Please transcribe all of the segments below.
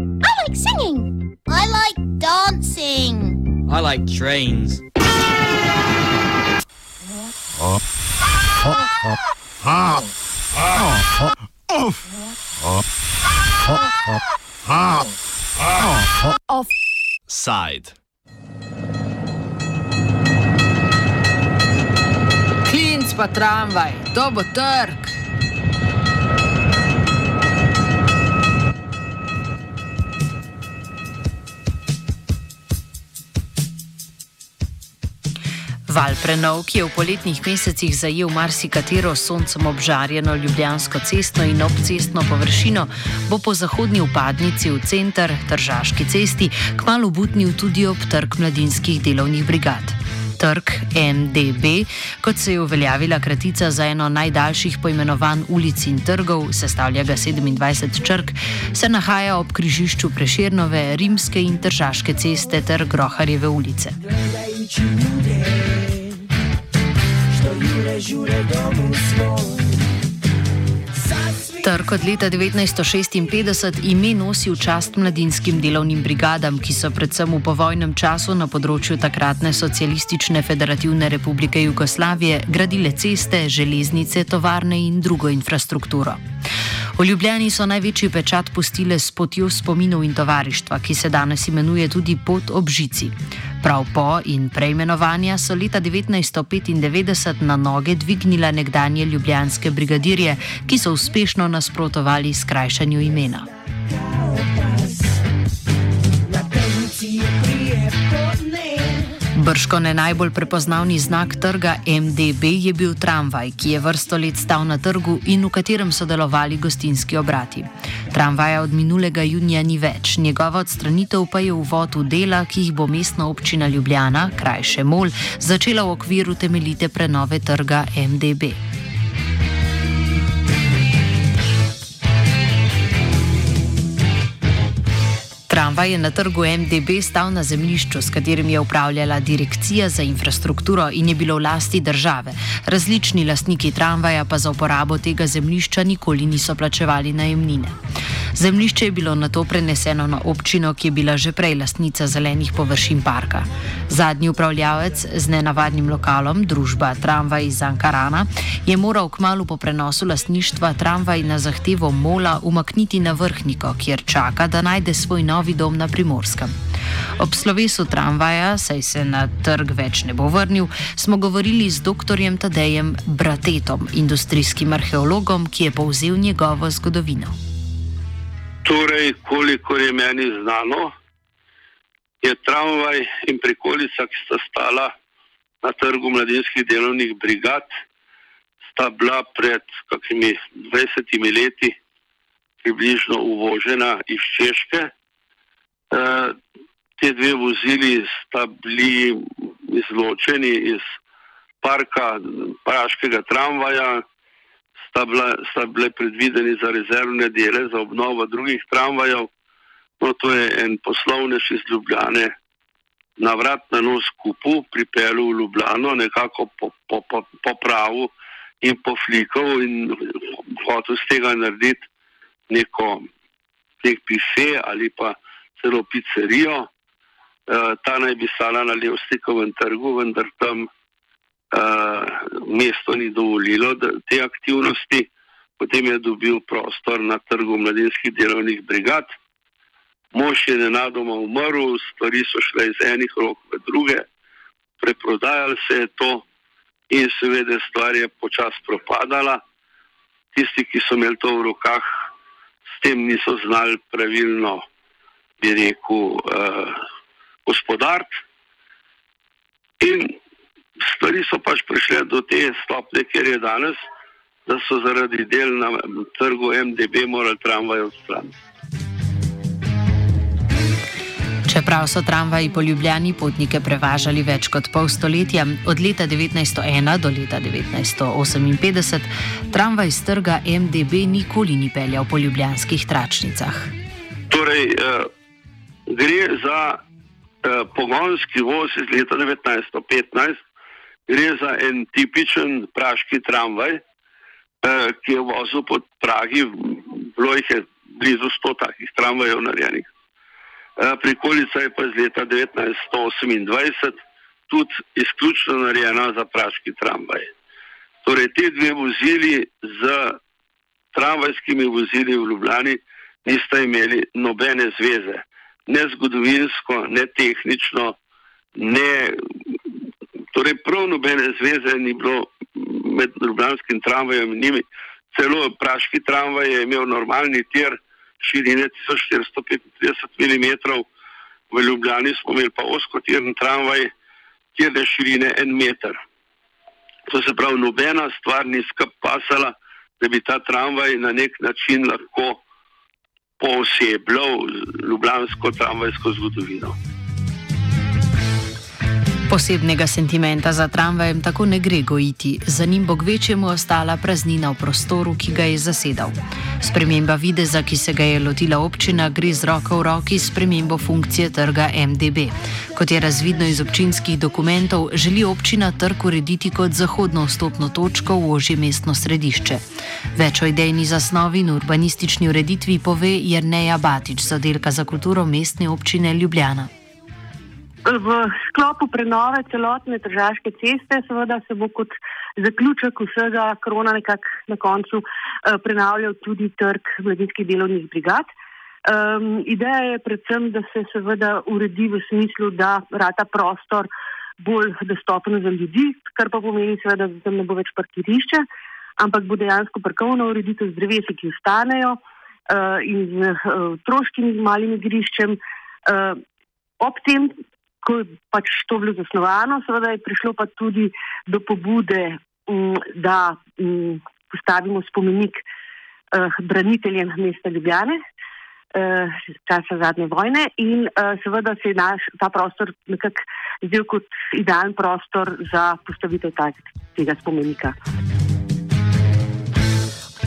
I like singing. I like dancing. I like trains. Side. Klinc pa tramvaj, to bo trg. Val prenov, ki je v poletnih mesecih zajel marsikatero soncem obžarjeno ljubljansko cesto in obcestno površino, bo po zahodnji upadnici v center, Tržaški cesti, kmalo butnil tudi ob trg mladinskih delovnih brigad. Trg MDB, kot se je uveljavila kratica za eno najdaljših poimenovanj ulic in trgov, sestavlja ga 27 črk, se nahaja ob križišču Preširnove, Rimske in Tržaške ceste ter Groharjeve ulice. Gledajući ljudje. Trg od leta 1956 ime nosi v čast mladinskim delovnim brigadam, ki so predvsem v povojnem času na področju takratne socialistične federativne republike Jugoslavije gradile ceste, železnice, tovarne in drugo infrastrukturo. V Ljubljani so največji pečat pustile s potjo spominov in tovarištva, ki se danes imenuje tudi pot ob žici. Prav po in preimenovanja so leta 1995 na noge dvignila nekdanje ljubljanske brigadirje, ki so uspešno nasprotovali skrajšanju imena. Brško ne najbolj prepoznavni znak trga MDB je bil tramvaj, ki je vrsto let stal na trgu in v katerem so delovali gostinski obrati. Tramvaja od minulega junija ni več, njegova odstranitev pa je uvod v dela, ki jih bo mestna občina Ljubljana, krajše Mol, začela v okviru temeljite prenove trga MDB. Tramvaj je na trgu MDB stal na zemljišču, s katerim je upravljala Direkcija za infrastrukturo in je bilo v lasti države. Različni lastniki tramvaja pa za uporabo tega zemljišča nikoli niso plačevali najemnine. Zemljišče je bilo na to preneseno na občino, ki je bila že prej lastnica zelenih površin parka. Zadnji upravljavec z nenavadnim lokalom, družba Tramvaj iz Ankarana, je moral kmalo po prenosu lastništva tramvaj na zahtevo Mola umakniti na vrhniko, kjer čaka, da najde svoj novi dom na primorskem. Ob slovesu tramvaja, saj se na trg več ne bo vrnil, smo govorili z dr. Tadejem Bratetom, industrijskim arheologom, ki je povzel njegovo zgodovino. Torej, kolikor je meni znano, je tramvaj in prikolica, ki sta stala na trgu mladinskih delovnih brigad, sta bila pred kakimi 20 leti približno uvožena iz Češke. E, te dve vozili sta bili izločeni iz parka Praškega tramvaja, sta, bila, sta bile predvideni za rezervne dele, za obnovo drugih tramvajev. No, to je en poslovnež iz Ljubljane, na vrat na nos kupu, pripeljal v Ljubljano, nekako popravil po, po in poflikal in hotel z tega narediti neko nek pife ali pa celo pizzerijo. E, ta naj bi stala na Levstikovem trgu, vendar tam mesto ni dovolilo te aktivnosti, potem je dobil prostor na trgu mladinskih delovnih brigad. Mož je nenadoma umrl, stvari so šle iz enih rok v druge, preprodajali se je to in seveda stvar je počasi propadala. Tisti, ki so imeli to v rokah, s tem niso znali pravilno, bi rekel, uh, gospodariti. In stvari so pač prišle do te stopne, kjer je danes, da so zaradi del na trgu MDB morali tramvaje odstraniti. Čeprav so tramvaji po Ljubljani potnike prevažali več kot pol stoletja, od leta 1901 do leta 1958, tramvaj z trga MDB nikoli ni peljal po ljubljanskih tračnicah. Torej, uh, gre za uh, pogonski voz iz leta 1915, Gre za en tipičen praški tramvaj, eh, ki je vozil pod Pragi, bilo jih je blizu 100 takih tramvajev narejenih. Eh, prikolica je pa iz leta 1928 tudi izključno narejena za praški tramvaj. Torej, te dve vozili z tramvajskimi vozili v Ljubljani nista imeli nobene zveze, ne zgodovinsko, ne tehnično, ne, torej prav nobene zveze ni bilo med ljubljanskim tramvajem in njimi. Celo praški tramvaj je imel normalni tir širine 1435 mm, v Ljubljani smo imeli pa oskotirn tramvaj, kjer je širine en meter. To se pravi, nobena stvar ni skapasala, da bi ta tramvaj na nek način lahko posebljal ljubljansko tramvajsko zgodovino. Posebnega sentimenta za tramvajem tako ne gre gojiti, za njim bo kvečemu ostala praznina v prostoru, ki ga je zasedal. Sprememba videza, ki se ga je lotila občina, gre z roko v roki s spremembo funkcije trga MDB. Kot je razvidno iz občinskih dokumentov, želi občina trg urediti kot zahodno vstopno točko v ožje mestno središče. Več o idejni zasnovi in urbanistični ureditvi pove Jrneja Batič z oddelka za kulturo mestne občine Ljubljana. V sklopu prenove celotne državske ceste, seveda se bo kot zaključek vsega korona nekako na koncu eh, prenavljal tudi trg mladinskih delovnih brigad. Um, ideja je predvsem, da se seveda uredi v smislu, da rata prostor bolj dostopen za ljudi, kar pa pomeni seveda, da tam ne bo več parkirišče, ampak bo dejansko parkovna ureditev z drevesi, ki ostanejo uh, in z uh, troškim malimi igriščem. Uh, ob tem, ko je pač to bilo zasnovano, seveda je prišlo pa tudi do pobude Mm, da mm, postavimo spomenik uh, braniteljem mesta Ljubljane, uh, časa zadnje vojne in uh, seveda se je naš ta prostor nekako zdel kot idealen prostor za postavitev tega spomenika.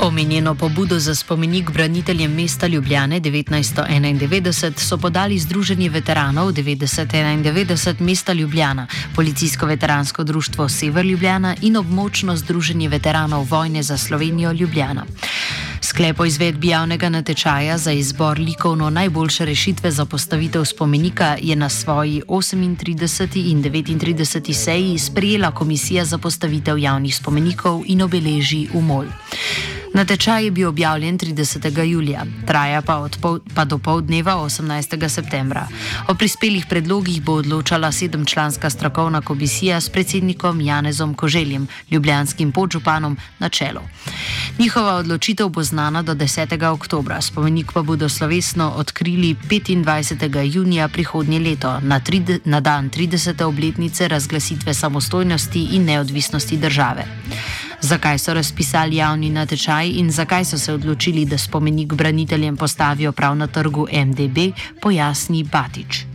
Omenjeno pobudo za spomenik braniteljem mesta Ljubljane 1991 so podali Združenje veteranov 1991 mesta Ljubljana, Policijsko veteransko društvo Sever Ljubljana in območno Združenje veteranov vojne za Slovenijo Ljubljana. Sklep o izvedbi javnega natečaja za izbor likovno najboljše rešitve za postavitev spomenika je na svoji 38. in 39. seji sprejela Komisija za postavitev javnih spomenikov in obeleži umol. Natečaj je bil objavljen 30. julija, traja pa, pol, pa do pol dneva 18. septembra. O prispelih predlogih bo odločala sedemčlanska strokovna komisija s predsednikom Janezom Koželjem, ljubljanskim podžupanom na čelu. Njihova odločitev bo znana do 10. oktobra, spomenik pa bodo slovesno odkrili 25. junija prihodnje leto, na, tri, na dan 30. obletnice razglasitve samostojnosti in neodvisnosti države. Zakaj so razpisali javni natečaj in zakaj so se odločili, da spomenik braniteljem postavijo prav na trgu MDB, pojasni Batič.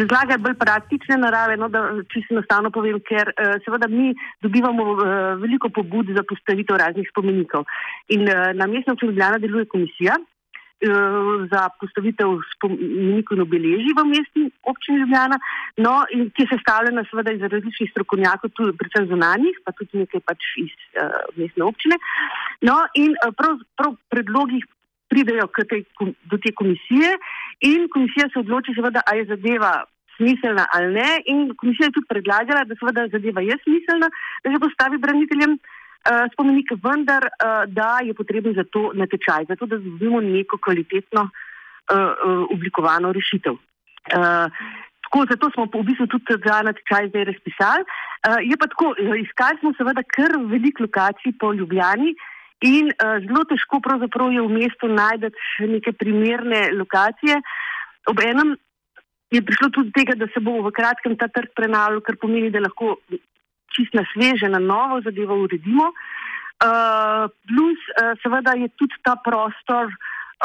Razlaga je bolj praktične narave, no, da čisto enostavno povem, ker uh, seveda mi dobivamo uh, veliko pobud za postavitev raznih spomenikov. In uh, na mestnem Ljubljana deluje komisija, za postavitev spomenikov in obeležij v mestni občini Ljubljana, no, in ki je sestavljena seveda iz različnih strokovnjakov, tudi predvsem zunanjih, pa tudi nekaj pač iz uh, mestne občine. No, in uh, prav, prav predlogi pridejo tej, do te komisije in komisija se odloči seveda, a je zadeva smiselna ali ne in komisija je tudi predlagala, da seveda zadeva je smiselna, da se postavi braniteljem uh, spomenik, vendar uh, da je potreben za to natečaj, zato da dobimo neko kvalitetno uh, uh, oblikovano rešitev. Uh, tako, zato smo v bistvu tudi za natečaj zdaj razpisali. Uh, je pa tako, iskali smo seveda kar velik lokacij po Ljubljani. In uh, zelo težko je v mestu najti neke primerne lokacije. Ob enem je prišlo tudi do tega, da se bo v kratkem ta trg prenavljal, kar pomeni, da lahko čist na sveže, na novo zadevo uredimo. Uh, plus, uh, seveda je tudi ta prostor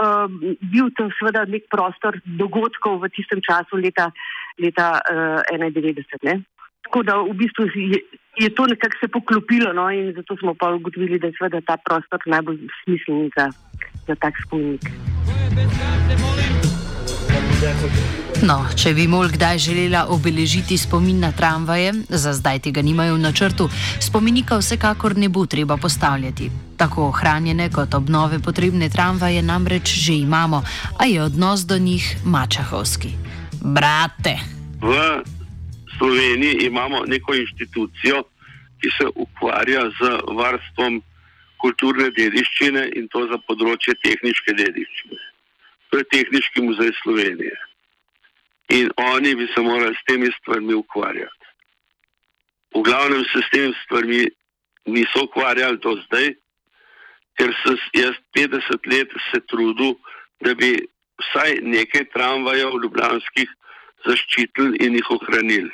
uh, bil tam seveda nek prostor dogodkov v tistem času leta, leta uh, 91. Ne? Tako da v bistvu je, je to nekako se poklopilo no? in zato smo pa ugotovili, da je seveda ta prostor najbolj smiseln za, za tak spomenik. No, če bi mol kdaj želela obeležiti spomin na tramvaje, za zdaj tega nimajo v načrtu, spomenika vsekakor ne bo treba postavljati. Tako ohranjene kot obnove potrebne tramvaje namreč že imamo, a je odnos do njih mačahovski. Brate! V Sloveniji imamo neko inštitucijo, ki se ukvarja z varstvom kulturne dediščine in to za področje tehnične dediščine. To je Tehnički muzej Slovenije. In oni bi se morali s temi stvarmi ukvarjati. V glavnem se s temi stvarmi niso ukvarjali do zdaj, ker sem jaz 50 let se trudil, da bi vsaj nekaj tramvajev ljubljanskih zaščitili in jih ohranili.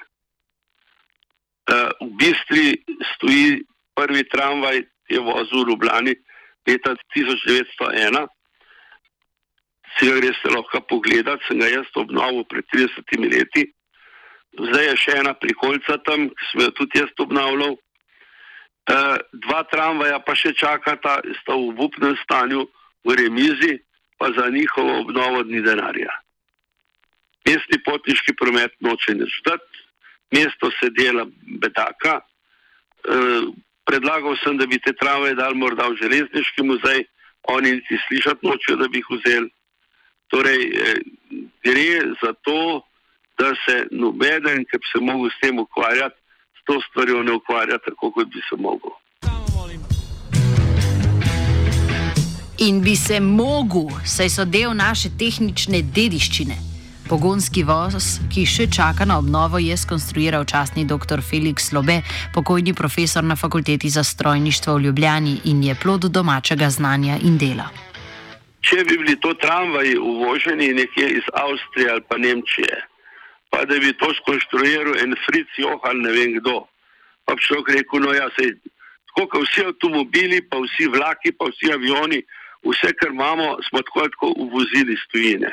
Uh, v bistvu stoji prvi tramvaj, ki je vozil v Ljubljani leta 1901. Si ga greste lahko pogledati, sem ga jaz obnovil pred 30 leti. Zdaj je še ena prikolca tam, ki sem jo tudi jaz obnavljal. Uh, dva tramvaja pa še čakata, sta v upnem stanju v remizi, pa za njihovo obnovo ni denarja. Mestni potniški promet noče nič dati, mesto se dela bedaka. Uh, predlagal sem, da bi te tramvaje dal morda v železniški muzej, oni niti slišati nočejo, da bi jih vzeli. Torej, eh, gre za to, da se nobeden, ki bi se mogel s tem ukvarjati, s to stvarjo ne ukvarja tako, kot bi se mogel. In bi se mogel, saj so del naše tehnične dediščine. Pogonski voz, ki še čaka na obnovo, je skonstruiral častni dr. Felix Lobe, pokojni profesor na fakulteti za strojništvo v Ljubljani in je plod domačega znanja in dela. Če bi bili to tramvaji uvoženi nekje iz Avstrije ali pa Nemčije, pa da bi to skonstruiral en Fritz Johan, ne vem kdo, pa bi človek rekel, no ja, se tako kot vsi avtomobili, pa vsi vlaki, pa vsi avioni, vse, kar imamo, smo tako tako uvozili iz tujine.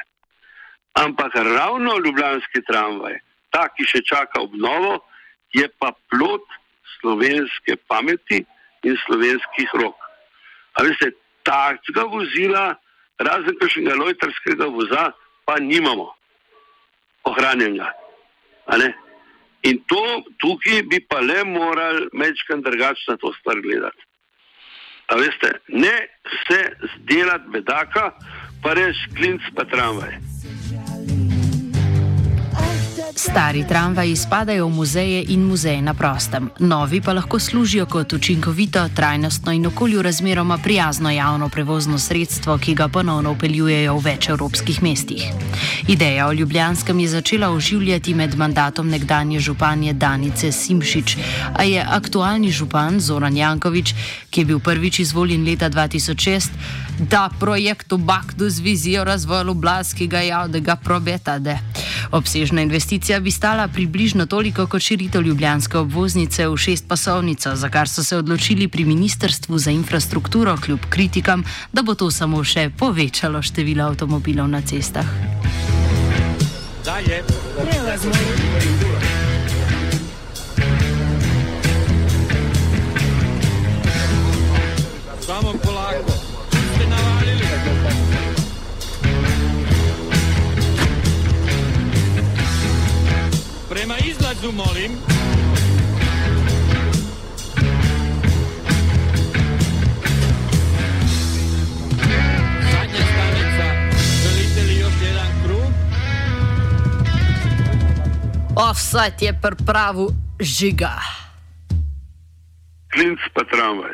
Ampak ravno ljubljanski tramvaj, ta, ki še čaka obnovo, je pa plot slovenske pameti in slovenskih rok. A veste, takega vozila, razen kakšnega lojtrskega voza, pa nimamo ohranjenega. In to tukaj bi pa le morali mečkam drugače na to stvar gledati. A veste, ne se zdelati bedaka, pa reči klinc pa tramvaj. Stari tramvaji spadajo v muzeje in muzeje na prostem, novi pa lahko služijo kot učinkovito, trajnostno in okolju razmeroma prijazno javno prevozno sredstvo, ki ga ponovno upeljujejo v več evropskih mestih. Ideja o Ljubljanskem je začela oživljati med mandatom nekdanje županje Danice Simšič, a je aktualni župan Zoran Jankovič, ki je bil prvič izvoljen leta 2006, da projekt Obakdu z vizijo razvoja Ljubljanskega javnega prometa. Obsežna investicija bi stala približno toliko kot širitev ljubljanske obvoznice v šest pasovnico, za kar so se odločili pri Ministrstvu za infrastrukturo, kljub kritikam, da bo to samo še povečalo število avtomobilov na cestah. Dalje, Samo izlazu molim. Zadnja stanica. Želite li još jedan krug? Offside je pripravil žiga. Klinc pa tramvaj.